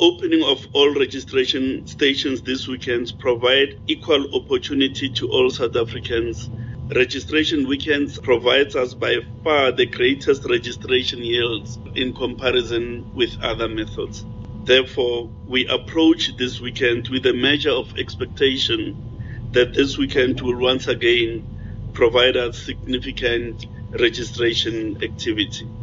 Opening of all registration stations this weekend provide equal opportunity to all South Africans. Registration weekends provides us by far the greatest registration yields in comparison with other methods. Therefore, we approach this weekend with a measure of expectation that this weekend will once again provide us significant registration activity.